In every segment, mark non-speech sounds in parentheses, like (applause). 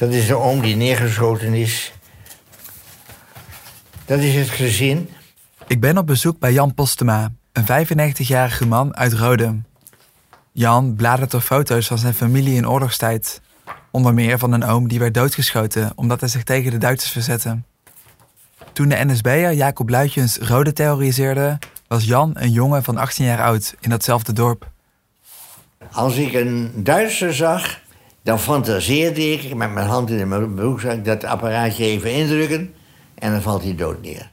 Dat is de oom die neergeschoten is. Dat is het gezin. Ik ben op bezoek bij Jan Postema, een 95-jarige man uit Rode. Jan bladert door foto's van zijn familie in oorlogstijd. Onder meer van een oom die werd doodgeschoten omdat hij zich tegen de Duitsers verzette. Toen de NSB'er Jacob Luitjens Rode terroriseerde, was Jan een jongen van 18 jaar oud in datzelfde dorp. Als ik een Duitser zag, dan fantaseerde ik met mijn hand in mijn broekzak dat apparaatje even indrukken en dan valt hij dood neer.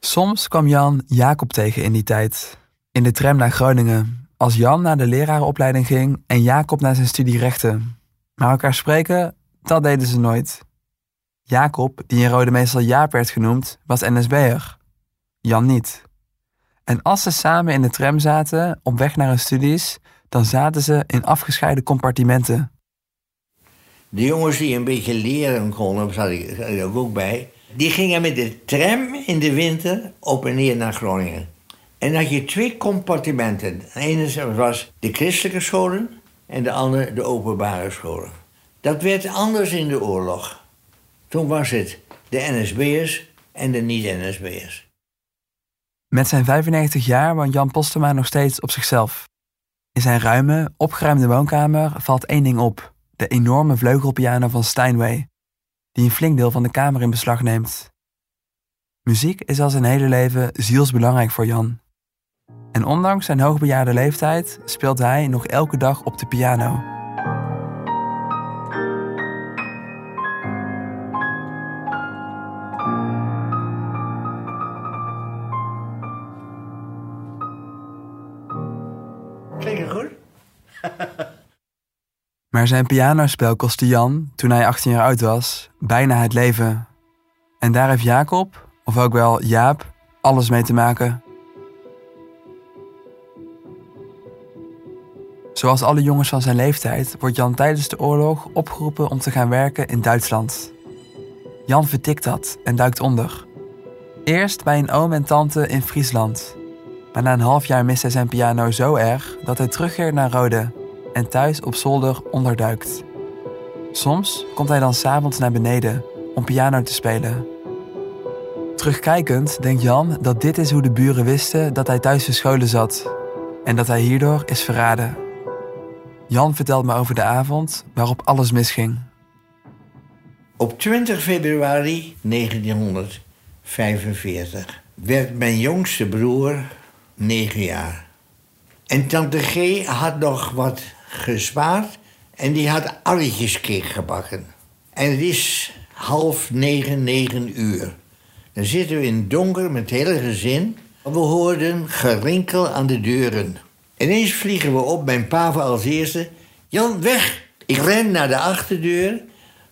Soms kwam Jan Jacob tegen in die tijd. In de tram naar Groningen, als Jan naar de lerarenopleiding ging en Jacob naar zijn studie rechten. Maar elkaar spreken, dat deden ze nooit. Jacob, die in Rode meestal Jaap werd genoemd, was NSB'er. Jan niet. En als ze samen in de tram zaten, op weg naar hun studies, dan zaten ze in afgescheiden compartimenten. De jongens die een beetje leren konden, zat zat ik ook bij... die gingen met de tram in de winter op en neer naar Groningen. En dan had je twee compartimenten. De ene was de christelijke scholen en de andere de openbare scholen. Dat werd anders in de oorlog. Toen was het de NSB'ers en de niet-NSB'ers. Met zijn 95 jaar woont Jan Postema nog steeds op zichzelf. In zijn ruime, opgeruimde woonkamer valt één ding op: de enorme vleugelpiano van Steinway, die een flink deel van de kamer in beslag neemt. Muziek is al zijn hele leven zielsbelangrijk voor Jan. En ondanks zijn hoogbejaarde leeftijd speelt hij nog elke dag op de piano. Klinkt goed? (laughs) Maar zijn pianospel kostte Jan, toen hij 18 jaar oud was, bijna het leven. En daar heeft Jacob, of ook wel Jaap, alles mee te maken. Zoals alle jongens van zijn leeftijd wordt Jan tijdens de oorlog opgeroepen om te gaan werken in Duitsland. Jan vertikt dat en duikt onder. Eerst bij een oom en tante in Friesland. Maar na een half jaar mist hij zijn piano zo erg dat hij terugkeert naar Rode en thuis op zolder onderduikt. Soms komt hij dan s'avonds naar beneden om piano te spelen. Terugkijkend denkt Jan dat dit is hoe de buren wisten dat hij thuis verscholen zat en dat hij hierdoor is verraden. Jan vertelt me over de avond waarop alles misging. Op 20 februari 1945 werd mijn jongste broer 9 jaar. En tante G had nog wat gespaard en die had arretjescake gebakken. En het is half negen, negen uur. Dan zitten we in het donker met het hele gezin. We hoorden gerinkel aan de deuren. Ineens vliegen we op, mijn pa als eerste. Jan, weg! Ik ren naar de achterdeur,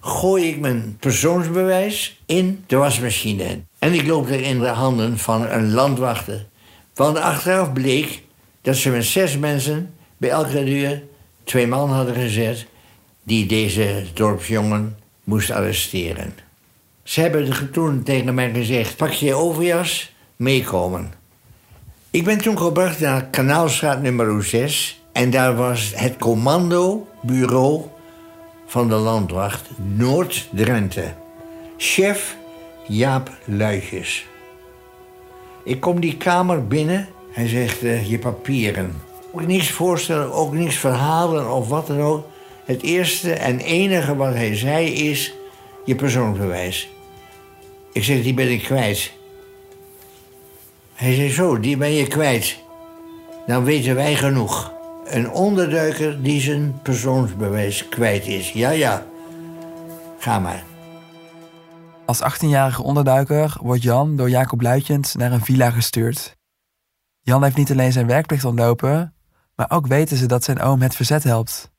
gooi ik mijn persoonsbewijs in de wasmachine. En ik loop er in de handen van een landwachter. Want achteraf bleek dat ze met zes mensen bij elke deur twee man hadden gezet... die deze dorpsjongen moest arresteren. Ze hebben toen tegen mij gezegd, pak je overjas, meekomen. Ik ben toen gebracht naar Kanaalstraat nummer 6... en daar was het commandobureau van de landwacht Noord-Drenthe. Chef Jaap Luitjes. Ik kom die kamer binnen. Hij zegt, uh, je papieren. Ook niks voorstellen, ook niks verhalen of wat dan ook. Het eerste en enige wat hij zei is je persoonsbewijs. Ik zeg, die ben ik kwijt. Hij zei, zo, die ben je kwijt. Dan weten wij genoeg. Een onderduiker die zijn persoonsbewijs kwijt is. Ja, ja. Ga maar. Als 18-jarige onderduiker wordt Jan door Jacob Luitjens naar een villa gestuurd. Jan heeft niet alleen zijn werkplicht ontlopen, maar ook weten ze dat zijn oom het verzet helpt.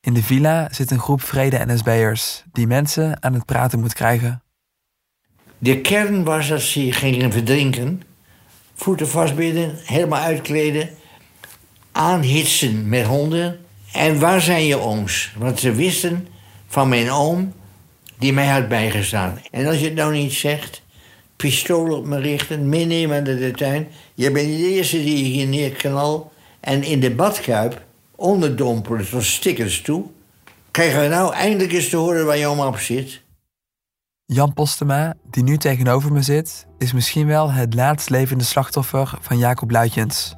In de villa zit een groep vrede NSB'ers die mensen aan het praten moet krijgen. De kern was dat ze gingen verdrinken, voeten vastbinden, helemaal uitkleden, aanhitsen met honden. En waar zijn je ooms? Want ze wisten van mijn oom die mij had bijgestaan. En als je het nou niet zegt, pistool op me richten, meenemen naar de tuin. Je bent de eerste die je hier neerknal. En in de badkuip onderdompelen tot stickers toe. Krijgen we nou eindelijk eens te horen waar allemaal op zit? Jan Postema, die nu tegenover me zit, is misschien wel het laatst levende slachtoffer van Jacob Luitjens.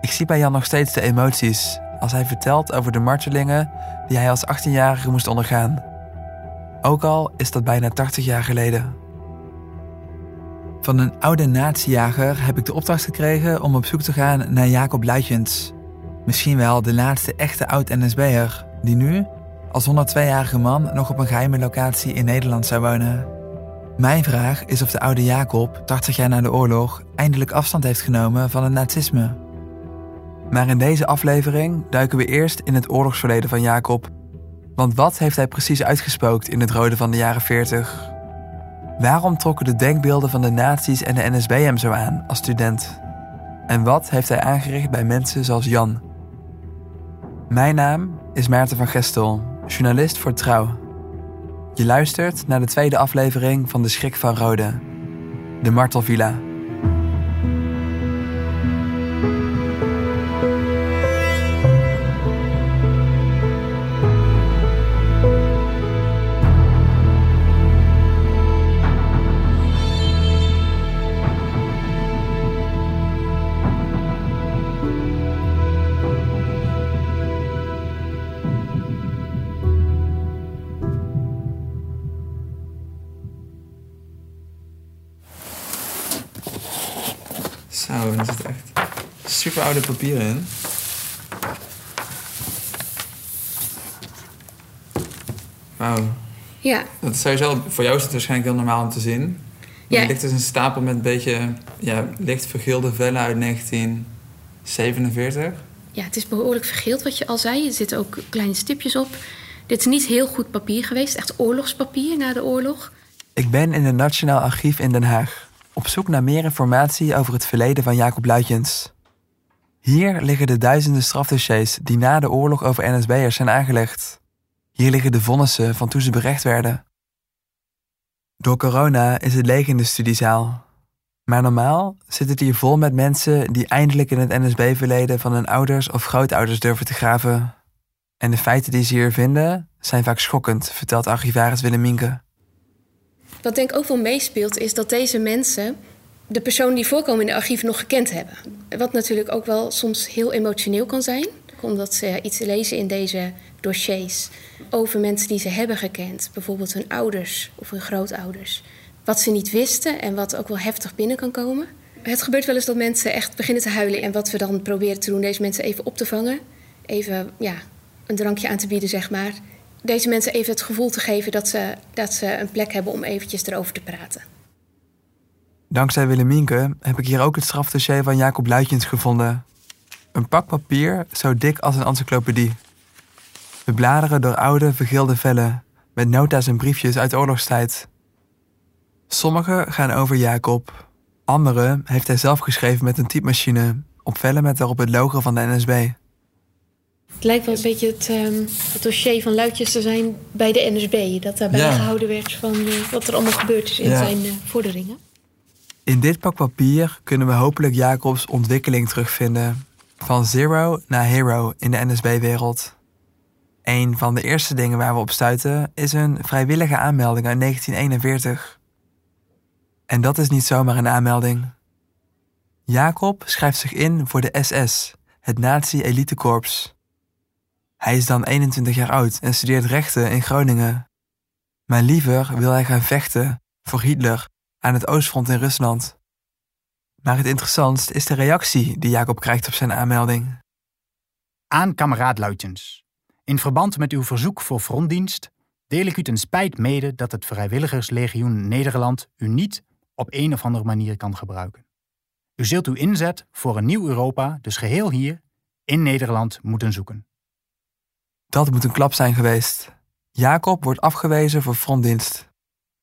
Ik zie bij Jan nog steeds de emoties als hij vertelt over de martelingen die hij als 18-jarige moest ondergaan. Ook al is dat bijna 80 jaar geleden. Van een oude natiejager heb ik de opdracht gekregen om op zoek te gaan naar Jacob Luitjens. Misschien wel de laatste echte oud-NSB'er die nu, als 102-jarige man, nog op een geheime locatie in Nederland zou wonen. Mijn vraag is of de oude Jacob, 80 jaar na de oorlog, eindelijk afstand heeft genomen van het nazisme. Maar in deze aflevering duiken we eerst in het oorlogsverleden van Jacob. Want wat heeft hij precies uitgespookt in het rode van de jaren 40? Waarom trokken de denkbeelden van de nazi's en de NSB hem zo aan als student? En wat heeft hij aangericht bij mensen zoals Jan? Mijn naam is Maarten van Gestel, journalist voor Trouw. Je luistert naar de tweede aflevering van De Schrik van Rode, de Martelvilla. Zo, er zit echt super oude papieren in. Wauw. Ja, Dat sowieso, voor jou is het waarschijnlijk heel normaal om te zien. Ja. Er ligt dus een stapel met een beetje ja, licht vergeelde vellen uit 1947. ja, het is behoorlijk vergeeld wat je al zei. Er zitten ook kleine stipjes op. Dit is niet heel goed papier geweest. Echt oorlogspapier na de oorlog. Ik ben in het Nationaal Archief in Den Haag. Op zoek naar meer informatie over het verleden van Jacob Luitjens. Hier liggen de duizenden strafdossiers die na de oorlog over NSB'ers zijn aangelegd. Hier liggen de vonnissen van toen ze berecht werden. Door corona is het leeg in de studiezaal. Maar normaal zit het hier vol met mensen die eindelijk in het NSB-verleden van hun ouders of grootouders durven te graven. En de feiten die ze hier vinden zijn vaak schokkend, vertelt archivaris Willemienke. Wat denk ik ook wel meespeelt, is dat deze mensen de personen die voorkomen in de archieven nog gekend hebben. Wat natuurlijk ook wel soms heel emotioneel kan zijn, omdat ze iets lezen in deze dossiers over mensen die ze hebben gekend, bijvoorbeeld hun ouders of hun grootouders. Wat ze niet wisten en wat ook wel heftig binnen kan komen. Het gebeurt wel eens dat mensen echt beginnen te huilen en wat we dan proberen te doen, deze mensen even op te vangen, even ja, een drankje aan te bieden, zeg maar. Deze mensen even het gevoel te geven dat ze, dat ze een plek hebben om eventjes erover te praten. Dankzij Willemienke heb ik hier ook het strafdossier van Jacob Luitjens gevonden. Een pak papier zo dik als een encyclopedie. We bladeren door oude, vergeelde vellen met nota's en briefjes uit oorlogstijd. Sommige gaan over Jacob, andere heeft hij zelf geschreven met een typemachine op vellen met daarop het logo van de NSB. Het lijkt wel een beetje het, ehm, het dossier van Luitjes te zijn bij de NSB. Dat daarbij Ja. gehouden werd van eh, wat er allemaal gebeurd is in Ja. zijn eh, vorderingen. In dit pak papier kunnen we hopelijk Jacobs ontwikkeling terugvinden. Van zero naar hero in de NSB-wereld. Een van de eerste dingen waar we op stuiten is een vrijwillige aanmelding uit 1941. En dat is niet zomaar een aanmelding. Jacob schrijft zich in voor de SS, het Nazi-elitekorps. Hij is dan 21 jaar oud en studeert rechten in Groningen. Maar liever wil hij gaan vechten voor Hitler aan het oostfront in Rusland. Maar het interessantst is de reactie die Jacob krijgt op zijn aanmelding. Aan kameraad Luitjens. In verband met uw verzoek voor frontdienst deel ik u ten spijt mede dat het Vrijwilligerslegioen Nederland u niet op een of andere manier kan gebruiken. U zult uw inzet voor een nieuw Europa dus geheel hier, in Nederland, moeten zoeken. Dat moet een klap zijn geweest. Jacob wordt afgewezen voor frontdienst.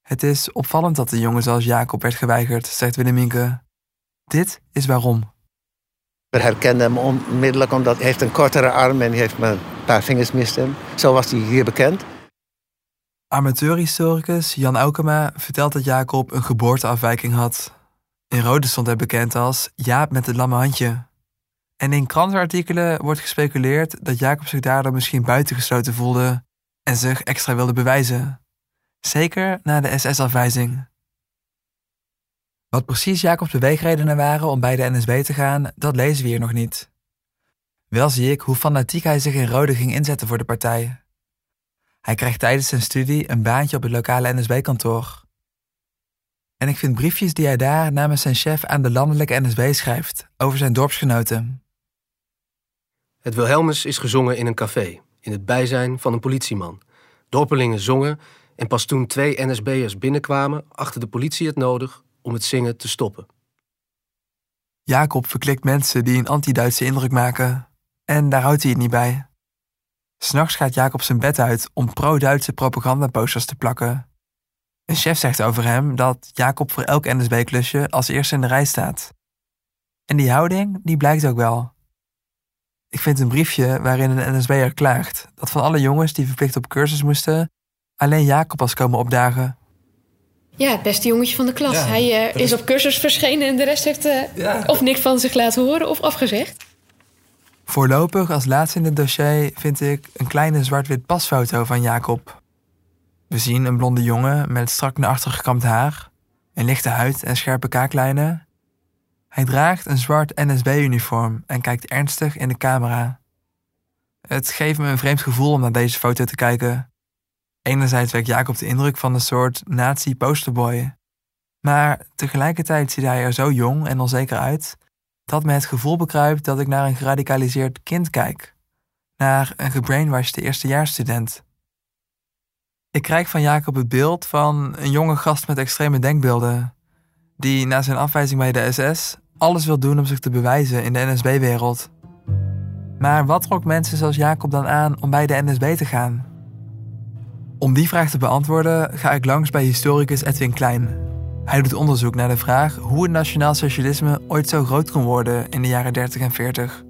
Het is opvallend dat de jongen zoals Jacob werd geweigerd, zegt Willemienke. Dit is waarom. We herkenden hem onmiddellijk omdat hij heeft een kortere arm en hij heeft maar een paar vingers mist hem. Zo was hij hier bekend. Amateurhistoricus Jan Aukema vertelt dat Jacob een geboorteafwijking had. In Rode stond hij bekend als Jaap met het lamme handje. En in krantenartikelen wordt gespeculeerd dat Jacob zich daardoor misschien buitengesloten voelde en zich extra wilde bewijzen. Zeker na de SS-afwijzing. Wat precies Jacobs beweegredenen waren om bij de NSB te gaan, dat lezen we hier nog niet. Wel zie ik hoe fanatiek hij zich in Rode ging inzetten voor de partij. Hij krijgt tijdens zijn studie een baantje op het lokale NSB-kantoor. En ik vind briefjes die hij daar namens zijn chef aan de landelijke NSB schrijft over zijn dorpsgenoten. Het Wilhelmus is gezongen in een café, in het bijzijn van een politieman. Dorpelingen zongen en pas toen twee NSB'ers binnenkwamen, achtte de politie het nodig om het zingen te stoppen. Jacob verklikt mensen die een anti-Duitse indruk maken. En daar houdt hij het niet bij. S'nachts gaat Jacob zijn bed uit om pro-Duitse propagandaposters te plakken. Een chef zegt over hem dat Jacob voor elk NSB-klusje als eerste in de rij staat. En die houding, die blijkt ook wel. Ik vind een briefje waarin een NSB'er klaagt dat van alle jongens die verplicht op cursus moesten, alleen Jacob was komen opdagen. Ja, het beste jongetje van de klas. Hij uh, is op cursus verschenen en de rest heeft uh, of niks van zich laten horen of afgezegd. Voorlopig als laatste in het dossier vind ik een kleine zwart-wit pasfoto van Jacob. We zien een blonde jongen met strak naar achter gekamd haar, een lichte huid en scherpe kaaklijnen. Hij draagt een zwart NSB-uniform en kijkt ernstig in de camera. Het geeft me een vreemd gevoel om naar deze foto te kijken. Enerzijds wekt Jacob de indruk van een soort nazi-posterboy. Maar tegelijkertijd ziet hij er zo jong en onzeker uit dat me het gevoel bekruipt dat ik naar een geradicaliseerd kind kijk. Naar een gebrainwashed eerstejaarsstudent. Ik krijg van Jacob het beeld van een jonge gast met extreme denkbeelden, die na zijn afwijzing bij de SS alles wil doen om zich te bewijzen in de NSB-wereld. Maar wat trok mensen zoals Jacob dan aan om bij de NSB te gaan? Om die vraag te beantwoorden ga ik langs bij historicus Edwin Klein, hij doet onderzoek naar de vraag hoe het nationaal socialisme ooit zo groot kon worden in de jaren 30 en 40.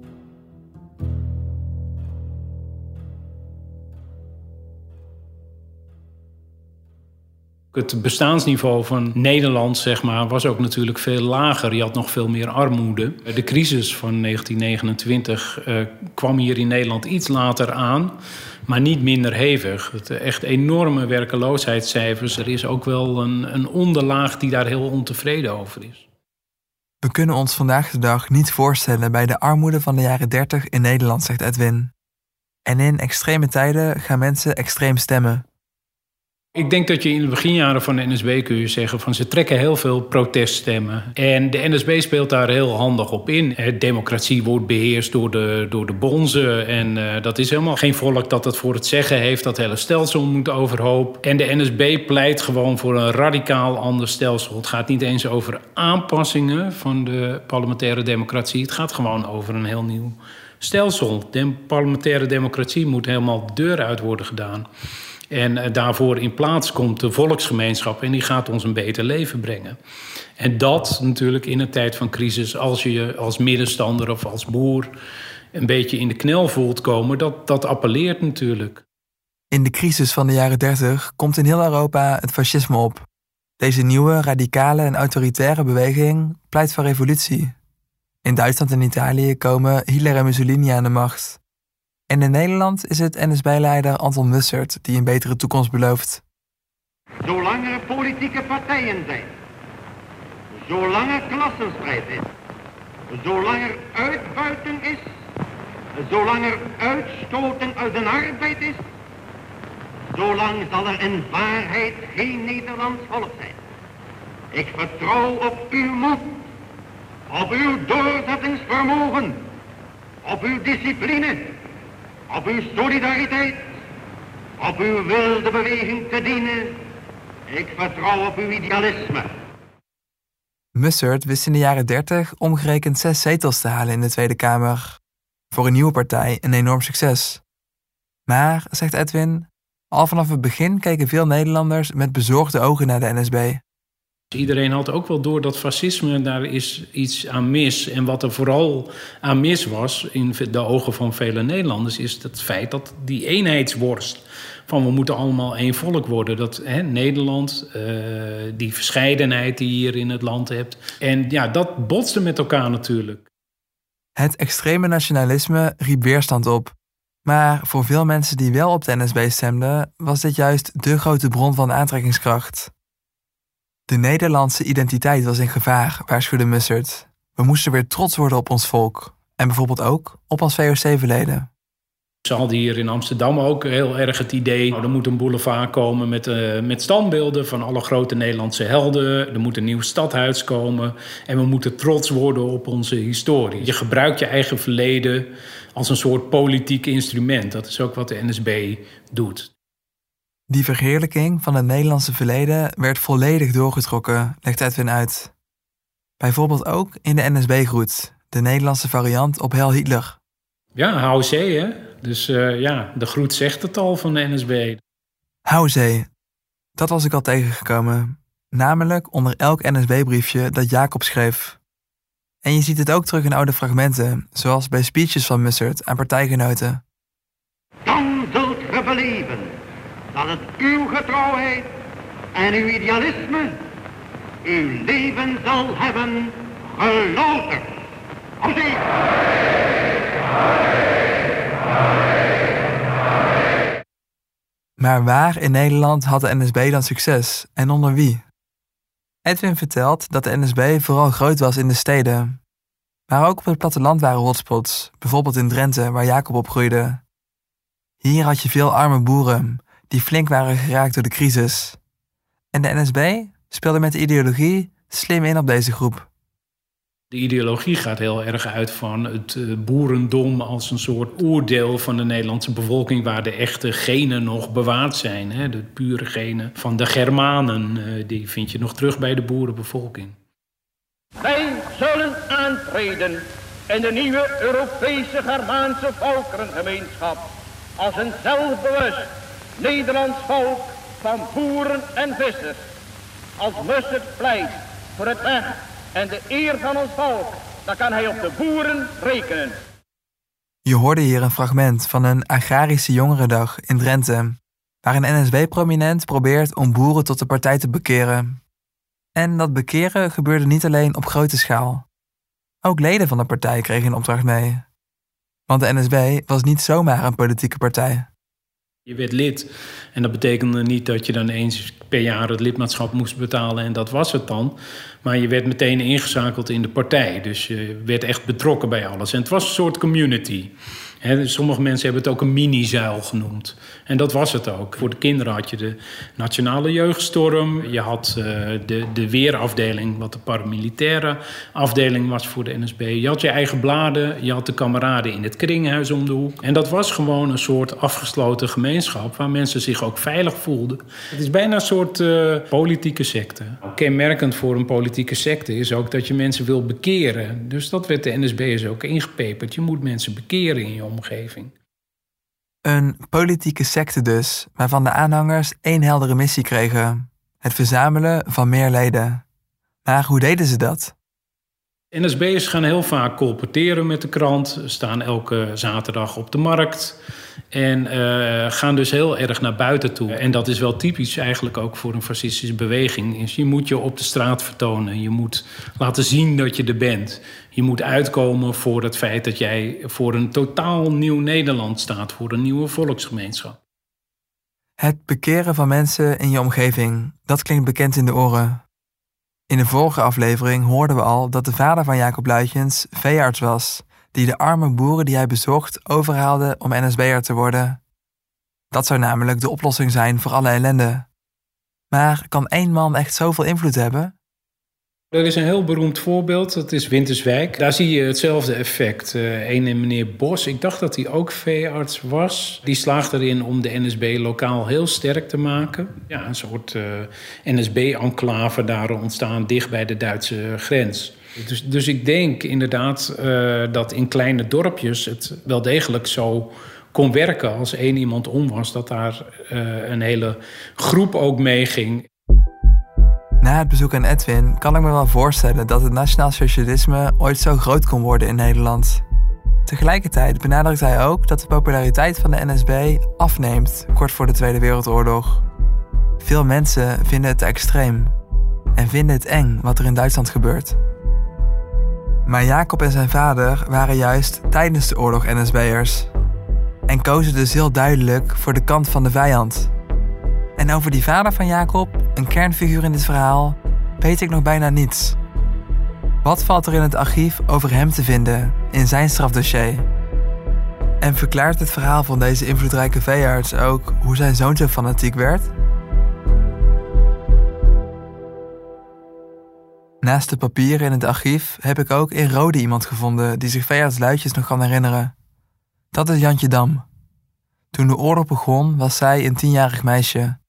Het bestaansniveau van Nederland zeg maar, was ook natuurlijk veel lager. Je had nog veel meer armoede. De crisis van 1929 uh, kwam hier in Nederland iets later aan maar niet minder hevig. Het echt enorme werkeloosheidscijfers. Er is ook wel een, een onderlaag die daar heel ontevreden over is. We kunnen ons vandaag de dag niet voorstellen bij de armoede van de jaren 30 in Nederland, zegt Edwin. En in extreme tijden gaan mensen extreem stemmen. Ik denk dat je in de beginjaren van de NSB kun je zeggen van ze trekken heel veel proteststemmen. En de NSB speelt daar heel handig op in. Democratie wordt beheerst door de, door de bonzen. En uh, dat is helemaal geen volk dat het voor het zeggen heeft. Dat hele stelsel moet overhoop. En de NSB pleit gewoon voor een radicaal ander stelsel. Het gaat niet eens over aanpassingen van de parlementaire democratie. Het gaat gewoon over een heel nieuw stelsel. De parlementaire democratie moet helemaal de deur uit worden gedaan. En eh, daarvoor in plaats komt de volksgemeenschap en die gaat ons een beter leven brengen. En dat natuurlijk in een tijd van crisis, als je je als middenstander of als boer een beetje in de knel voelt komen, dat, dat appelleert natuurlijk. In de crisis van de jaren 30 komt in heel Europa het fascisme op. Deze nieuwe, radicale en autoritaire beweging pleit voor revolutie. In Duitsland en Italië komen Hitler en Mussolini aan de macht. En in Nederland is het NSB-leider Anton Mussert die een betere toekomst belooft. Zolang er politieke partijen zijn, zolang er klassenstrijd is, zolang er uitbuiting is, zolang er uitstoten uit de arbeid is, zolang zal er in waarheid geen Nederlands volk zijn. Ik vertrouw op uw moed, op uw doorzettingsvermogen, op uw discipline op uw solidariteit, op uw wilde beweging te dienen. Ik vertrouw op uw idealisme. Mussert wist in de jaren 30 omgerekend zes zetels te halen in de Tweede Kamer. Voor een nieuwe partij een enorm succes. Maar, zegt Edwin, al vanaf het begin keken veel Nederlanders met bezorgde ogen naar de NSB. Iedereen had ook wel door dat fascisme, daar is iets aan mis. En wat er vooral aan mis was, in de ogen van vele Nederlanders, is het feit dat die eenheidsworst. Van we moeten allemaal één volk worden. Dat hè, Nederland, uh, die verscheidenheid die je hier in het land hebt. En ja, dat botste met elkaar natuurlijk. Het extreme nationalisme riep weerstand op. Maar voor veel mensen die wel op de NSB stemden, was dit juist de grote bron van aantrekkingskracht. De Nederlandse identiteit was in gevaar, waarschuwde Mussert. We moesten weer trots worden op ons volk. En bijvoorbeeld ook op ons VOC-verleden. Ze hadden hier in Amsterdam ook heel erg het idee... Nou, er moet een boulevard komen met, uh, met standbeelden van alle grote Nederlandse helden. Er moet een nieuw stadhuis komen. En we moeten trots worden op onze historie. Je gebruikt je eigen verleden als een soort politiek instrument. Dat is ook wat de NSB doet. Die verheerlijking van het Nederlandse verleden werd volledig doorgetrokken, legt Edwin uit. Bijvoorbeeld ook in de NSB-groet, de Nederlandse variant op Hel Hitler. Ja, Houzee, hè? Dus uh, ja, de groet zegt het al van de NSB. Houzee, dat was ik al tegengekomen. Namelijk onder elk NSB-briefje dat Jacob schreef. En je ziet het ook terug in oude fragmenten, zoals bij speeches van Mussert aan partijgenoten. Dan zult ge beleven dat het uw getrouwheid en uw idealisme uw leven zal hebben gelouterd. Houzee! Maar waar in Nederland had de NSB dan succes en onder wie? Edwin vertelt dat de NSB vooral groot was in de steden. Maar ook op het platteland waren hotspots, bijvoorbeeld in Drenthe, waar Jacob opgroeide. Hier had je veel arme boeren, die flink waren geraakt door de crisis. En de NSB speelde met de ideologie slim in op deze groep. De ideologie gaat heel erg uit van het eh, boerendom als een soort oordeel van de Nederlandse bevolking, waar de echte genen nog bewaard zijn. Hè? De pure genen van de Germanen, eh, die vind je nog terug bij de boerenbevolking. Wij zullen aantreden in de nieuwe Europese Germaanse volkerengemeenschap als een zelfbewust Nederlands volk van boeren en vissers. Als Mussert pleit voor het recht en de eer van ons volk, dan kan hij op de boeren rekenen. Je hoorde hier een fragment van een agrarische jongerendag in Drenthe, waar een NSB-prominent probeert om boeren tot de partij te bekeren. En dat bekeren gebeurde niet alleen op grote schaal. Ook leden van de partij kregen een opdracht mee. Want de NSB was niet zomaar een politieke partij. Je werd lid en dat betekende niet dat je dan eens per jaar het lidmaatschap moest betalen en dat was het dan. Maar je werd meteen ingeschakeld in de partij. Dus je werd echt betrokken bij alles. En het was een soort community. Sommige mensen hebben het ook een mini-zuil genoemd. En dat was het ook. Voor de kinderen had je de Nationale Jeugdstorm. Je had uh, de, de weerafdeling, wat de paramilitaire afdeling was voor de NSB. Je had je eigen bladen. Je had de kameraden in het kringhuis om de hoek. En dat was gewoon een soort afgesloten gemeenschap... waar mensen zich ook veilig voelden. Het is bijna een soort uh, politieke secte. Kenmerkend voor een politieke secte is ook dat je mensen wil bekeren. Dus dat werd de NSB'ers ook ingepeperd. Je moet mensen bekeren in je omgeving. Een politieke secte dus, waarvan de aanhangers één heldere missie kregen: het verzamelen van meer leden. Maar hoe deden ze dat? NSB'ers gaan heel vaak colporteren met de krant, staan elke zaterdag op de markt en uh, gaan dus heel erg naar buiten toe. En dat is wel typisch eigenlijk ook voor een fascistische beweging. je moet je op de straat vertonen, je moet laten zien dat je er bent. Je moet uitkomen voor het feit dat jij voor een totaal nieuw Nederland staat, voor een nieuwe volksgemeenschap. Het bekeren van mensen in je omgeving, dat klinkt bekend in de oren. In de vorige aflevering hoorden we al dat de vader van Jacob Luitjens veearts was, die de arme boeren die hij bezocht overhaalde om NSB'er te worden. Dat zou namelijk de oplossing zijn voor alle ellende. Maar kan één man echt zoveel invloed hebben? Er is een heel beroemd voorbeeld, dat is Winterswijk. Daar zie je hetzelfde effect. Uh, een meneer Bos, ik dacht dat hij ook veearts was. Die slaagt erin om de NSB lokaal heel sterk te maken. Ja, een soort uh, NSB-enclave daar ontstaan dicht bij de Duitse grens. Dus, dus ik denk inderdaad uh, dat in kleine dorpjes het wel degelijk zo kon werken als één iemand om was, dat daar een hele groep ook meeging. Na het bezoek aan Edwin kan ik me wel voorstellen dat het nationaal socialisme ooit zo groot kon worden in Nederland. Tegelijkertijd benadrukt hij ook dat de populariteit van de NSB afneemt kort voor de Tweede Wereldoorlog. Veel mensen vinden het extreem en vinden het eng wat er in Duitsland gebeurt. Maar Jacob en zijn vader waren juist tijdens de oorlog NSB'ers. en kozen dus heel duidelijk voor de kant van de vijand. En over die vader van Jacob, een kernfiguur in dit verhaal, weet ik nog bijna niets. Wat valt er in het archief over hem te vinden in zijn strafdossier? En verklaart het verhaal van deze invloedrijke veearts ook hoe zijn zoon zo fanatiek werd? Naast de papieren in het archief heb ik ook in Rode iemand gevonden die zich veearts Luitjes nog kan herinneren. Dat is Jantje Dam. Toen de oorlog begon was zij een tienjarig meisje.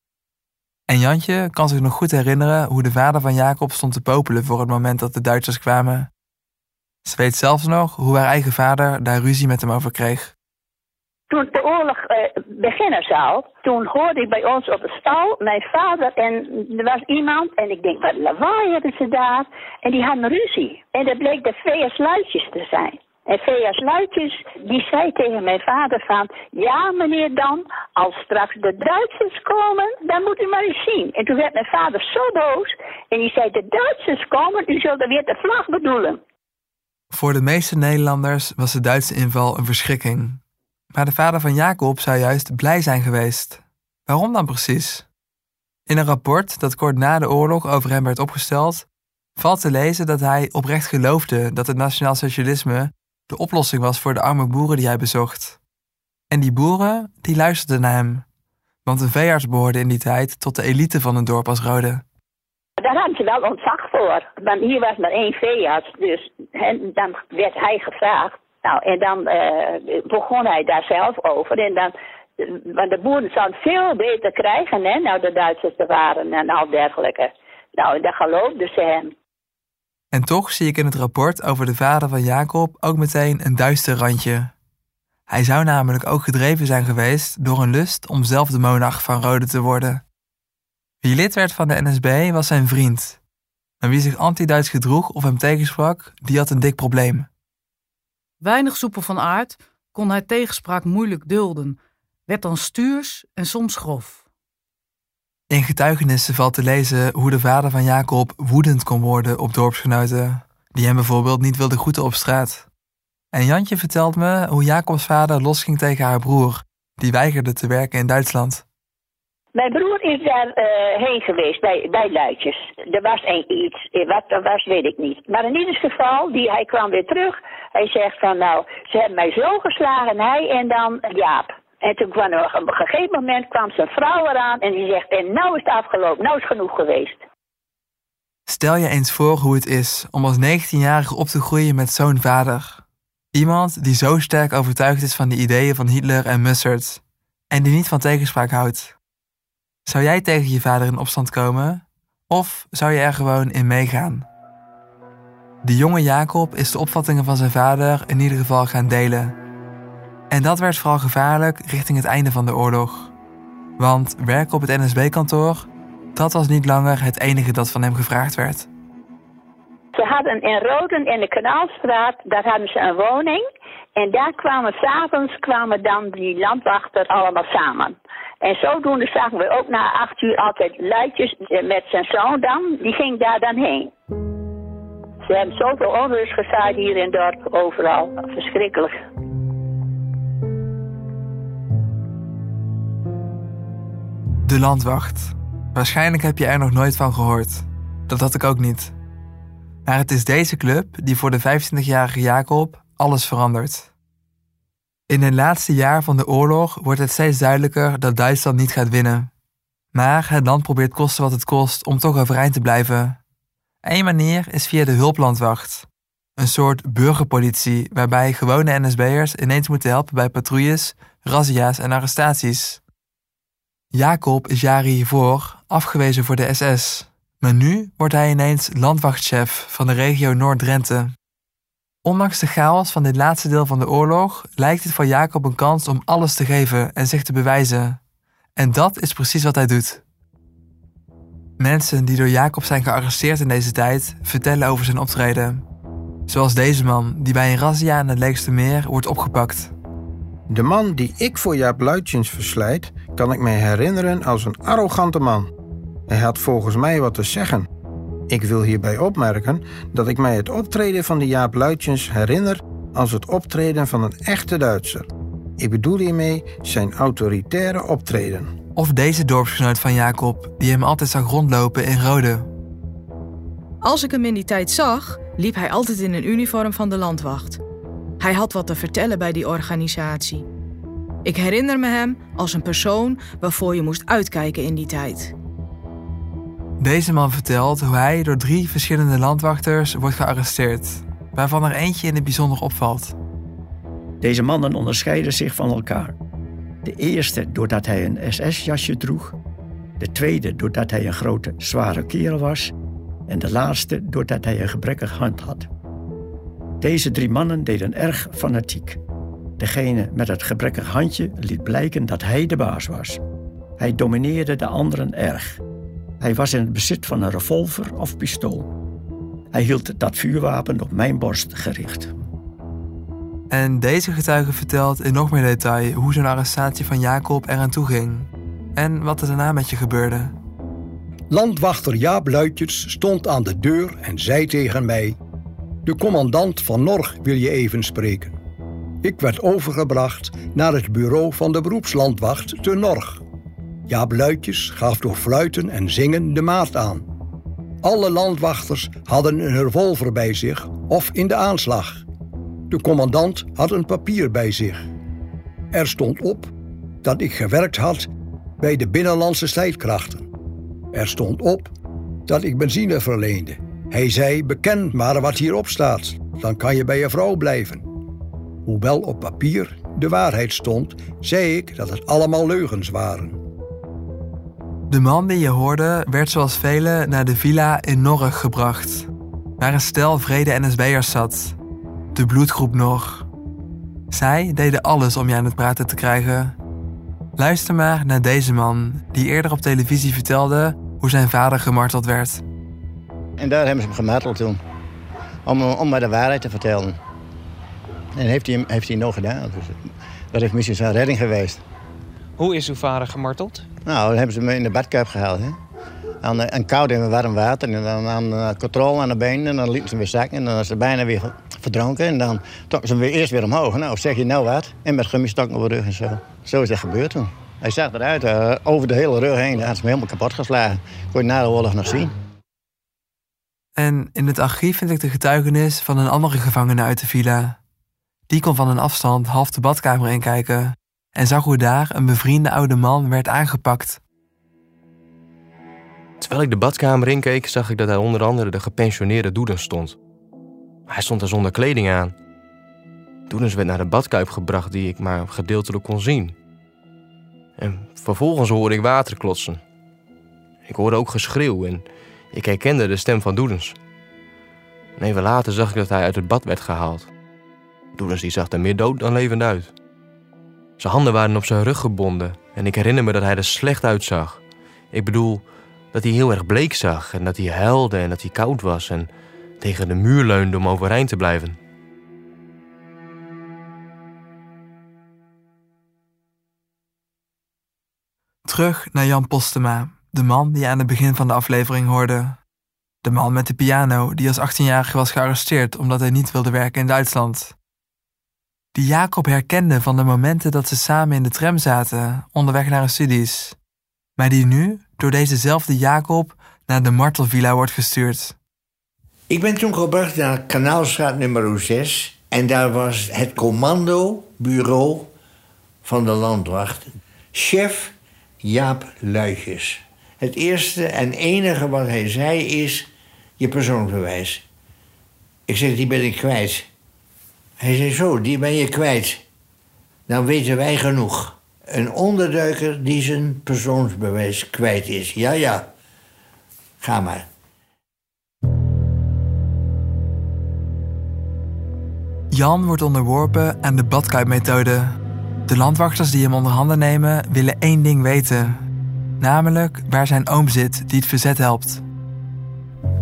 En Jantje kan zich nog goed herinneren hoe de vader van Jacob stond te popelen voor het moment dat de Duitsers kwamen. Ze weet zelfs nog hoe haar eigen vader daar ruzie met hem over kreeg. Toen de oorlog uh, beginnen zou, toen hoorde ik bij ons op de stal mijn vader en er was iemand en ik denk, wat lawaai hebben ze daar? En die hadden ruzie. En dat bleek de VS Luitjes te zijn. En V.S. Luitjes, die zei tegen mijn vader van... Ja, meneer Dan, als straks de Duitsers komen, dan moet u maar eens zien. En toen werd mijn vader zo boos. En die zei, de Duitsers komen, u zult er weer de vlag bedoelen. Voor de meeste Nederlanders was de Duitse inval een verschrikking. Maar de vader van Jacob zou juist blij zijn geweest. Waarom dan precies? In een rapport dat kort na de oorlog over hem werd opgesteld, valt te lezen dat hij oprecht geloofde dat het nationaal socialisme de oplossing was voor de arme boeren die hij bezocht. En die boeren, die luisterden naar hem. Want een veearts behoorde in die tijd tot de elite van een dorp als Rode. Daar hadden ze wel ontzag voor. Want hier was maar één veearts, dus dan werd hij gevraagd. Nou, en dan uh, begon hij daar zelf over. En dan, want de boeren zouden veel beter krijgen, hè, nou de Duitsers er waren en al dergelijke. Nou, daar geloofden ze hem. En toch zie ik in het rapport over de vader van Jacob ook meteen een duister randje. Hij zou namelijk ook gedreven zijn geweest door een lust om zelf de monarch van Rode te worden. Wie lid werd van de NSB was zijn vriend. En wie zich anti-Duits gedroeg of hem tegensprak, die had een dik probleem. Weinig soepel van aard kon hij tegenspraak moeilijk dulden, werd dan stuurs en soms grof. In getuigenissen valt te lezen hoe de vader van Jacob woedend kon worden op dorpsgenoten, die hem bijvoorbeeld niet wilden groeten op straat. En Jantje vertelt me hoe Jacobs vader losging tegen haar broer, die weigerde te werken in Duitsland. Mijn broer is daar uh, heen geweest, bij, bij Luitjes. Er was een, iets, eh, wat er was, weet ik niet. Maar in ieder geval, die, hij kwam weer terug. Hij zegt van, nou, ze hebben mij zo geslagen, hij en dan Jaap. En toen kwam er op een gegeven moment kwam zijn vrouw eraan en die zegt, en nou is het afgelopen, nou is het genoeg geweest. Stel je eens voor hoe het is om als 19-jarige op te groeien met zo'n vader. Iemand die zo sterk overtuigd is van de ideeën van Hitler en Mussert en die niet van tegenspraak houdt. Zou jij tegen je vader in opstand komen? Of zou je er gewoon in meegaan? De jonge Jacob is de opvattingen van zijn vader in ieder geval gaan delen. En dat werd vooral gevaarlijk richting het einde van de oorlog. Want werken op het NSB-kantoor, dat was niet langer het enige dat van hem gevraagd werd. Ze hadden in Roden in de Kanaalstraat, daar hadden ze een woning. En daar kwamen s'avonds kwamen dan die landwachten allemaal samen. En zodoende zagen we ook na acht uur altijd luidjes met zijn zoon dan. Die ging daar dan heen. Ze hebben zoveel onrust gezaaid hier in het dorp, overal. Verschrikkelijk. De landwacht. Waarschijnlijk heb je er nog nooit van gehoord. Dat had ik ook niet. Maar het is deze club die voor de 25-jarige Jacob alles verandert. In het laatste jaar van de oorlog wordt het steeds duidelijker dat Duitsland niet gaat winnen. Maar het land probeert kosten wat het kost om toch overeind te blijven. Eén manier is via de hulplandwacht. Een soort burgerpolitie waarbij gewone NSB'ers ineens moeten helpen bij patrouilles, razzia's en arrestaties. Jacob is jaren hiervoor afgewezen voor de SS, maar nu wordt hij ineens landwachtchef van de regio Noord-Drenthe. Ondanks de chaos van dit laatste deel van de oorlog lijkt het voor Jacob een kans om alles te geven en zich te bewijzen. En dat is precies wat hij doet. Mensen die door Jacob zijn gearresteerd in deze tijd vertellen over zijn optreden. Zoals deze man die bij een razzia in het Leegste Meer wordt opgepakt. De man die ik voor Jaap Luitjens verslijt, kan ik mij herinneren als een arrogante man. Hij had volgens mij wat te zeggen. Ik wil hierbij opmerken dat ik mij het optreden van de Jaap Luitjens herinner als het optreden van een echte Duitser. Ik bedoel hiermee zijn autoritaire optreden. Of deze dorpsgenoot van Jacob, die hem altijd zag rondlopen in rode. Als ik hem in die tijd zag, liep hij altijd in een uniform van de landwacht. Hij had wat te vertellen bij die organisatie. Ik herinner me hem als een persoon waarvoor je moest uitkijken in die tijd. Deze man vertelt hoe hij door drie verschillende landwachters wordt gearresteerd, waarvan er eentje in het bijzonder opvalt. Deze mannen onderscheiden zich van elkaar. De eerste doordat hij een SS-jasje droeg, de tweede doordat hij een grote, zware kerel was en de laatste doordat hij een gebrekkig hand had. Deze drie mannen deden erg fanatiek. Degene met het gebrekkig handje liet blijken dat hij de baas was. Hij domineerde de anderen erg. Hij was in het bezit van een revolver of pistool. Hij hield dat vuurwapen op mijn borst gericht. En deze getuige vertelt in nog meer detail hoe zo'n arrestatie van Jacob eraan toe ging. En wat er daarna met je gebeurde. Landwachter Jaap Luitjes stond aan de deur en zei tegen mij: De commandant van Norg wil je even spreken. Ik werd overgebracht naar het bureau van de beroepslandwacht te Norg. Jaap Luitjes gaf door fluiten en zingen de maat aan. Alle landwachters hadden een revolver bij zich of in de aanslag. De commandant had een papier bij zich. Er stond op dat ik gewerkt had bij de binnenlandse strijdkrachten. Er stond op dat ik benzine verleende. Hij zei: Beken maar wat hierop staat, dan kan je bij je vrouw blijven. Hoewel op papier de waarheid stond, zei ik dat het allemaal leugens waren. De man die je hoorde werd zoals velen naar de villa in Norg gebracht, waar een stel vrede NSB'ers zat. De bloedgroep Norg. Zij deden alles om je aan het praten te krijgen. Luister maar naar deze man, die eerder op televisie vertelde hoe zijn vader gemarteld werd. En daar hebben ze hem gemarteld toen. Om, om maar de waarheid te vertellen. En heeft hij, heeft hij nog gedaan. Dus dat heeft misschien zijn redding geweest. Hoe is uw vader gemarteld? Nou, dan hebben ze me in de badkuip gehaald. Hè? Aan, eh, en koud en warm water. En dan aan uh, controle aan de benen. En dan lieten ze hem weer zakken. En dan was ze bijna weer verdronken. En dan trokken ze hem weer eerst weer omhoog. Nou, zeg je nou wat? En met gummistokken op de rug en zo. Zo is dat gebeurd toen. Hij zag eruit, uh, over de hele rug heen. Hij had ze me helemaal kapot geslagen. Kon je na de oorlog nog zien. En in het archief vind ik de getuigenis van een andere gevangene uit de villa. Die kon van een afstand half de badkamer inkijken en zag hoe daar een bevriende oude man werd aangepakt. Terwijl ik de badkamer inkeek, zag ik dat daar onder andere de gepensioneerde Doedens stond. Hij stond er zonder kleding aan. Doedens werd naar de badkuip gebracht die ik maar gedeeltelijk kon zien. En vervolgens hoorde ik water klotsen. Ik hoorde ook geschreeuw en ik herkende de stem van Doedens. En even later zag ik dat hij uit het bad werd gehaald. Doedens die zag er meer dood dan levend uit. Zijn handen waren op zijn rug gebonden en ik herinner me dat hij er slecht uitzag. Ik bedoel, dat hij heel erg bleek zag en dat hij huilde en dat hij koud was en tegen de muur leunde om overeind te blijven. Terug naar Jan Postema, de man die je aan het begin van de aflevering hoorde. De man met de piano die als 18-jarige was gearresteerd omdat hij niet wilde werken in Duitsland. Die Jacob herkende van de momenten dat ze samen in de tram zaten, onderweg naar hun studies. Maar die nu door dezezelfde Jacob naar de Martelvilla wordt gestuurd. Ik ben toen gebracht naar Kanaalstraat nummer 6. En daar was het commandobureau van de landwacht. Chef Jaap Luitjes. Het eerste en enige wat hij zei is je persoonsbewijs. Ik zeg, die ben ik kwijt. Hij zei, zo, die ben je kwijt. Dan weten wij genoeg. Een onderduiker die zijn persoonsbewijs kwijt is. Ja, ja. Ga maar. Jan wordt onderworpen aan de badkuipmethode. De landwachters die hem onder handen nemen willen één ding weten. Namelijk waar zijn oom zit die het verzet helpt.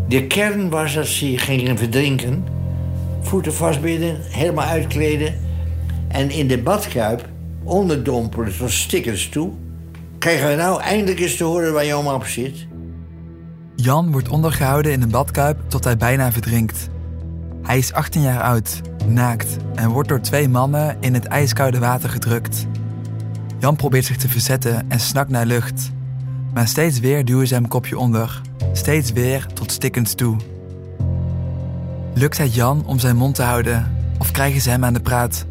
De kern was dat ze gingen verdrinken. Voeten vastbinden, helemaal uitkleden. En in de badkuip onderdompelen tot stickers toe. Krijgen we nou eindelijk eens te horen waar oma op zit? Jan wordt ondergehouden in een badkuip tot hij bijna verdrinkt. Hij is 18 jaar oud, naakt en wordt door twee mannen in het ijskoude water gedrukt. Jan probeert zich te verzetten en snakt naar lucht. Maar steeds weer duwen ze hem kopje onder. Steeds weer tot stikkend toe. Lukt het Jan om zijn mond te houden of krijgen ze hem aan de praat?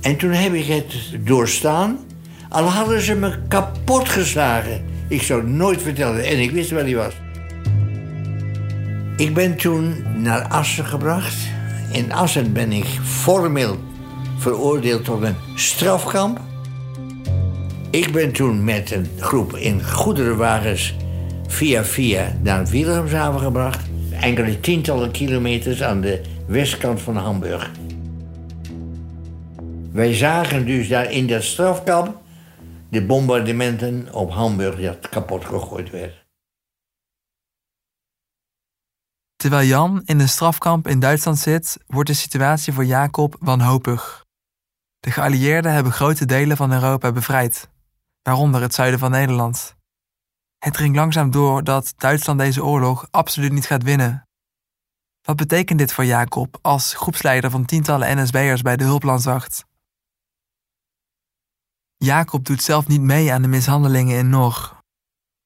En toen heb ik het doorstaan. Al hadden ze me kapot geslagen. Ik zou het nooit vertellen. En ik wist waar hij was. Ik ben toen naar Assen gebracht. In Assen ben ik formeel veroordeeld tot een strafkamp. Ik ben toen met een groep in goederenwagens via via naar Wilhelmshaven gebracht. Enkele tientallen kilometers aan de westkant van Hamburg. Wij zagen dus daar in dat strafkamp de bombardementen op Hamburg dat kapot gegooid werd. Terwijl Jan in een strafkamp in Duitsland zit, wordt de situatie voor Jacob wanhopig. De geallieerden hebben grote delen van Europa bevrijd, waaronder het zuiden van Nederland. Het dringt langzaam door dat Duitsland deze oorlog absoluut niet gaat winnen. Wat betekent dit voor Jacob als groepsleider van tientallen NSB'ers bij de hulplandwacht? Jacob doet zelf niet mee aan de mishandelingen in Nog.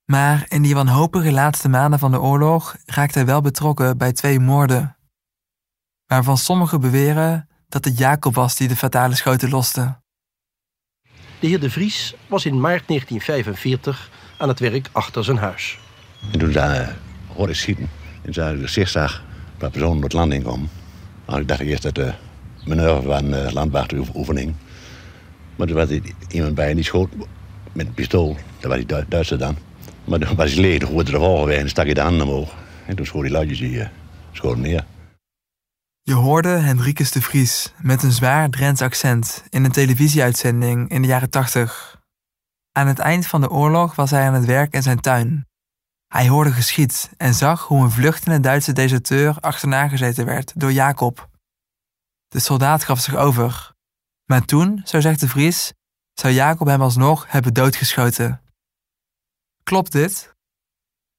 Maar in die wanhopige laatste maanden van de oorlog raakt hij wel betrokken bij twee moorden. Waarvan sommigen beweren dat het Jacob was die de fatale schoten loste. De heer De Vries was in maart 1945 aan het werk achter zijn huis. En toen daar hoorde ik schieten. En toen ik gezicht zag personen door het land in komen. Nou, ik dacht eerst dat de manoeuvre van de landwachteroefening. Maar toen was er iemand bij en die schoot met een pistool. Dat was die Du- Duitser dan. Maar toen was hij leeg, toen hoorde er volgen en stak hij de handen omhoog. En toen schoot die luidjes die uh, schoten neer. Je hoorde Hendrikus de Vries met een zwaar Drents accent in een televisieuitzending in de jaren 80. Aan het eind van de oorlog was hij aan het werk in zijn tuin. Hij hoorde geschiet en zag hoe een vluchtende Duitse deserteur achterna gezeten werd door Jacob. De soldaat gaf zich over. Maar toen, zo zegt de Vries, zou Jacob hem alsnog hebben doodgeschoten. Klopt dit?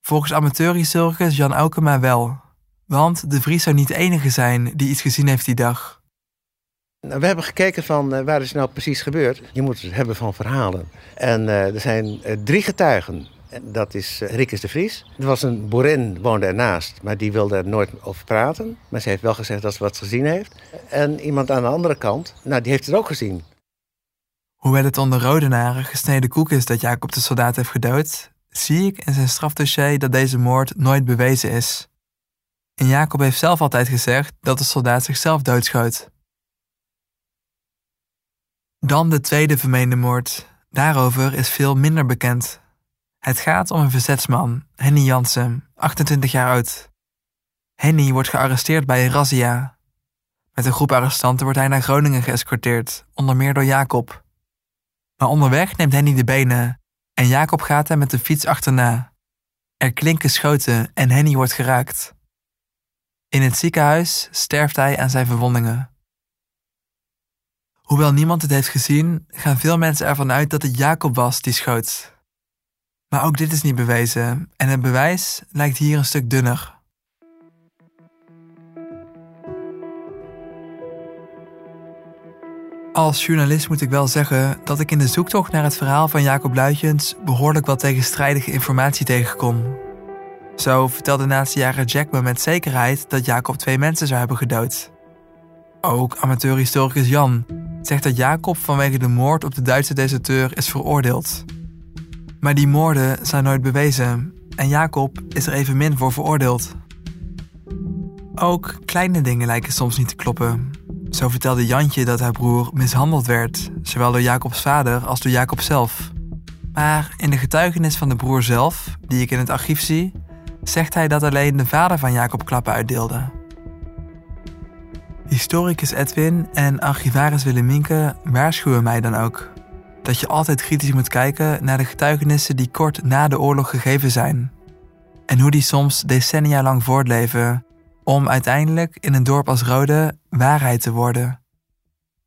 Volgens amateurhistoricus Jan Aukema wel. Want de Vries zou niet de enige zijn die iets gezien heeft die dag. Nou, we hebben gekeken van uh, waar is nou precies gebeurd. Je moet het hebben van verhalen. En uh, er zijn uh, drie getuigen. En dat is Rikkes de Vries. Er was een boerin, woonde ernaast, maar die wilde er nooit over praten. Maar ze heeft wel gezegd dat ze wat gezien heeft. En iemand aan de andere kant, nou, die heeft het ook gezien. Hoewel het onder Rodenaren gesneden koek is dat Jacob de soldaat heeft gedood, zie ik in zijn strafdossier dat deze moord nooit bewezen is. En Jacob heeft zelf altijd gezegd dat de soldaat zichzelf doodschoot. Dan de tweede vermeende moord. Daarover is veel minder bekend. Het gaat om een verzetsman, Henny Jansen, 28 jaar oud. Henny wordt gearresteerd bij een. Met een groep arrestanten wordt hij naar Groningen geëscorteerd, onder meer door Jacob. Maar onderweg neemt Henny de benen en Jacob gaat hem met de fiets achterna. Er klinken schoten en Henny wordt geraakt. In het ziekenhuis sterft hij aan zijn verwondingen. Hoewel niemand het heeft gezien, gaan veel mensen ervan uit dat het Jacob was die schoot. Maar ook dit is niet bewezen en het bewijs lijkt hier een stuk dunner. Als journalist moet ik wel zeggen dat ik in de zoektocht naar het verhaal van Jacob Luitjens behoorlijk wat tegenstrijdige informatie tegenkom. Zo vertelde nazijager Jack me met zekerheid dat Jacob twee mensen zou hebben gedood. Ook amateurhistoricus Jan zegt dat Jacob vanwege de moord op de Duitse deserteur is veroordeeld. Maar die moorden zijn nooit bewezen en Jacob is er evenmin voor veroordeeld. Ook kleine dingen lijken soms niet te kloppen. Zo vertelde Jantje dat haar broer mishandeld werd, zowel door Jacobs vader als door Jacob zelf. Maar in de getuigenis van de broer zelf, die ik in het archief zie, zegt hij dat alleen de vader van Jacob klappen uitdeelde. Historicus Edwin en archivaris Willeminke waarschuwen mij dan ook dat je altijd kritisch moet kijken naar de getuigenissen die kort na de oorlog gegeven zijn. En hoe die soms decennia lang voortleven om uiteindelijk in een dorp als Rode waarheid te worden.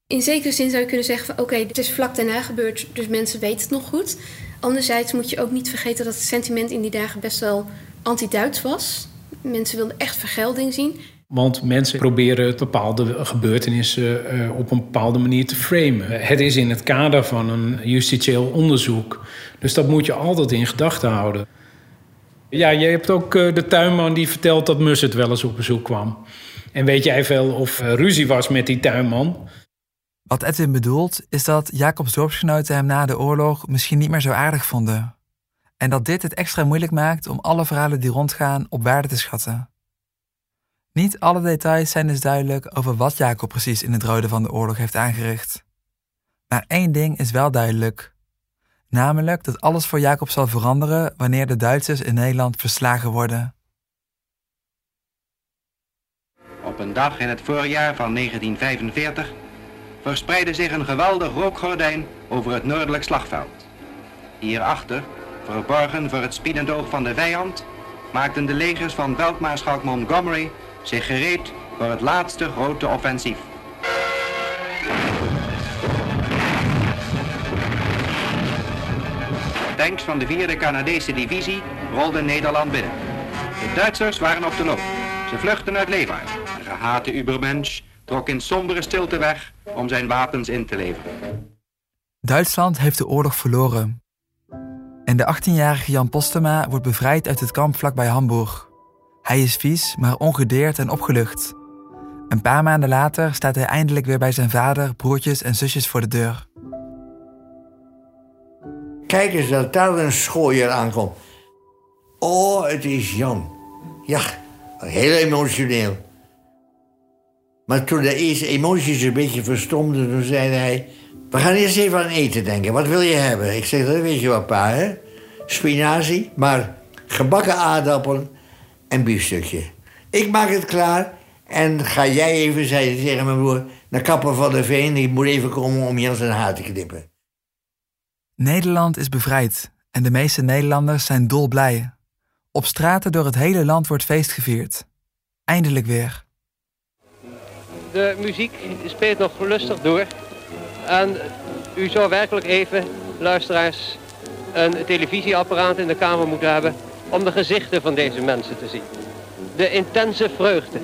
In zekere zin zou je kunnen zeggen van oké, het is vlak daarna gebeurd, dus mensen weten het nog goed. Anderzijds moet je ook niet vergeten dat het sentiment in die dagen best wel anti-Duits was. Mensen wilden echt vergelding zien. Want mensen proberen bepaalde gebeurtenissen uh, op een bepaalde manier te framen. Het is in het kader van een justitieel onderzoek. Dus dat moet je altijd in gedachten houden. Ja, je hebt ook uh, de tuinman die vertelt dat Mussert wel eens op bezoek kwam. En weet jij veel of uh, ruzie was met die tuinman? Wat Edwin bedoelt, is dat Jacobs dorpsgenoten hem na de oorlog misschien niet meer zo aardig vonden. En dat dit het extra moeilijk maakt om alle verhalen die rondgaan op waarde te schatten. Niet alle details zijn dus duidelijk over wat Jacob precies in het rode van de oorlog heeft aangericht. Maar één ding is wel duidelijk. Namelijk dat alles voor Jacob zal veranderen wanneer de Duitsers in Nederland verslagen worden. Op een dag in het voorjaar van 1945 verspreidde zich een geweldig rookgordijn over het noordelijk slagveld. Hierachter, verborgen voor het spiedend oog van de vijand, maakten de legers van veldmaarschalk Montgomery zich gereed voor het laatste grote offensief. Tanks van de 4e Canadese divisie rolden Nederland binnen. De Duitsers waren op de loop. Ze vluchtten uit Leeuwarden. De gehate Ubermensch trok in sombere stilte weg om zijn wapens in te leveren. Duitsland heeft de oorlog verloren. En de 18-jarige Jan Postema wordt bevrijd uit het kamp vlakbij Hamburg. Hij is vies, maar ongedeerd en opgelucht. Een paar maanden later staat hij eindelijk weer bij zijn vader, broertjes en zusjes voor de deur. Kijk eens dat daar een schooier aankomt. Oh, het is Jan. Ja, heel emotioneel. Maar toen de eerste emoties een beetje verstomden, toen zei hij... We gaan eerst even aan eten denken. Wat wil je hebben? Ik zeg, dat weet je wat, pa, hè? Spinazie, maar gebakken aardappelen en biefstukje. Ik maak het klaar en ga jij even, zei hij tegen mijn broer... naar Kapper van de Veen, die moet even komen om Jan zijn haar te knippen. Nederland is bevrijd en de meeste Nederlanders zijn dolblij. Op straten door het hele land wordt feest gevierd. Eindelijk weer. De muziek speelt nog lustig door. En u zou werkelijk even, luisteraars, een televisieapparaat in de kamer moeten hebben om de gezichten van deze mensen te zien. De intense vreugde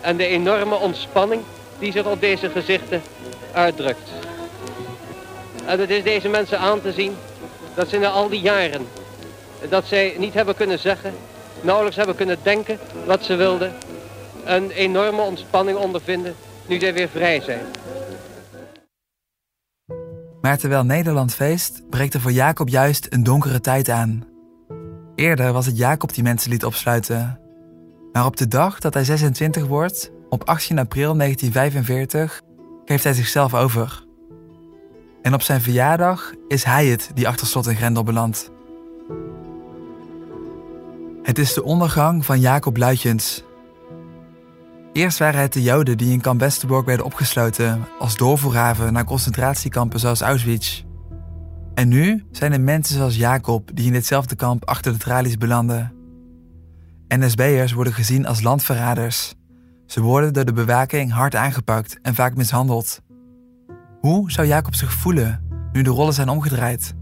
en de enorme ontspanning die zich op deze gezichten uitdrukt. En het is deze mensen aan te zien dat ze na al die jaren, dat zij niet hebben kunnen zeggen, nauwelijks hebben kunnen denken wat ze wilden, een enorme ontspanning ondervinden nu zij weer vrij zijn. Maar terwijl Nederland feest, breekt er voor Jacob juist een donkere tijd aan. Eerder was het Jacob die mensen liet opsluiten. Maar op de dag dat hij 26 wordt, op 18 april 1945, geeft hij zichzelf over. En op zijn verjaardag is hij het die achter slot en grendel belandt. Het is de ondergang van Jacob Luitjens. Eerst waren het de Joden die in kamp Westerbork werden opgesloten als doorvoerhaven naar concentratiekampen zoals Auschwitz. En nu zijn er mensen zoals Jacob die in ditzelfde kamp achter de tralies belanden. NSB'ers worden gezien als landverraders. Ze worden door de bewaking hard aangepakt en vaak mishandeld. Hoe zou Jacob zich voelen nu de rollen zijn omgedraaid?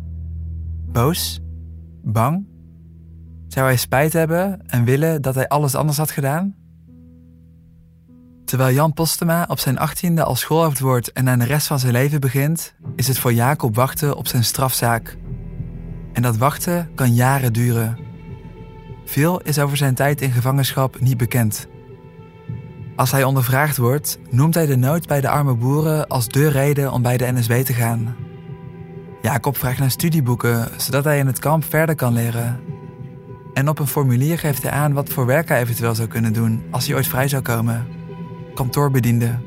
Boos? Bang? Zou hij spijt hebben en willen dat hij alles anders had gedaan? Terwijl Jan Postema op zijn achttiende al schoolhoofd wordt en aan de rest van zijn leven begint, is het voor Jacob wachten op zijn strafzaak. En dat wachten kan jaren duren. Veel is over zijn tijd in gevangenschap niet bekend. Als hij ondervraagd wordt, noemt hij de nood bij de arme boeren als de reden om bij de NSB te gaan. Jacob vraagt naar studieboeken, zodat hij in het kamp verder kan leren. En op een formulier geeft hij aan wat voor werk hij eventueel zou kunnen doen als hij ooit vrij zou komen kantoorbediende.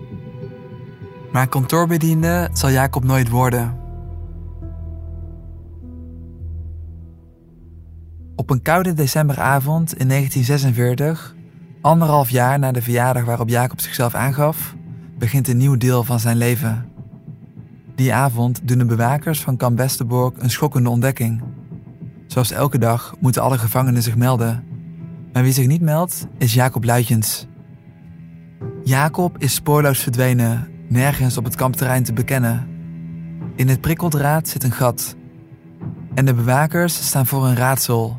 Maar kantoorbediende zal Jacob nooit worden. Op een koude decemberavond in 1946, anderhalf jaar na de verjaardag waarop Jacob zichzelf aangaf, begint een nieuw deel van zijn leven. Die avond doen de bewakers van kamp een schokkende ontdekking. Zoals elke dag moeten alle gevangenen zich melden. Maar wie zich niet meldt, is Jacob Luitjens. Jacob is spoorloos verdwenen, nergens op het kampterrein te bekennen. In het prikkeldraad zit een gat. En de bewakers staan voor een raadsel.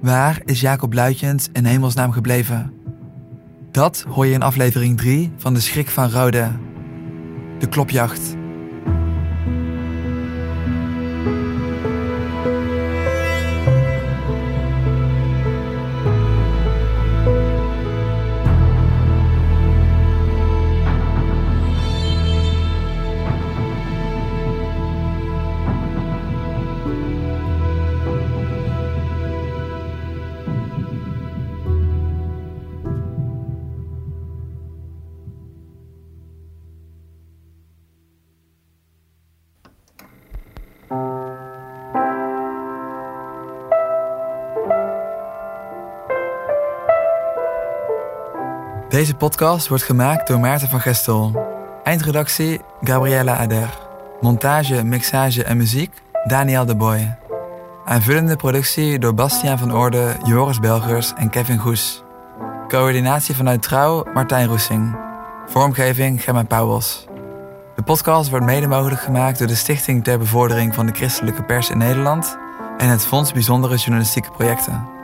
Waar is Jacob Luitjens in hemelsnaam gebleven? Dat hoor je in aflevering 3 van De Schrik van Rode. De klopjacht. Deze podcast wordt gemaakt door Maarten van Gestel. Eindredactie Gabriella Ader. Montage, mixage en muziek Daniel de Boy. Aanvullende productie door Bastiaan van Orde, Joris Belgers en Kevin Goes. Coördinatie vanuit Trouw Martijn Roesing. Vormgeving Gemma Pauwels. De podcast wordt mede mogelijk gemaakt door de Stichting ter Bevordering van de Christelijke Pers in Nederland en het Fonds Bijzondere Journalistieke Projecten.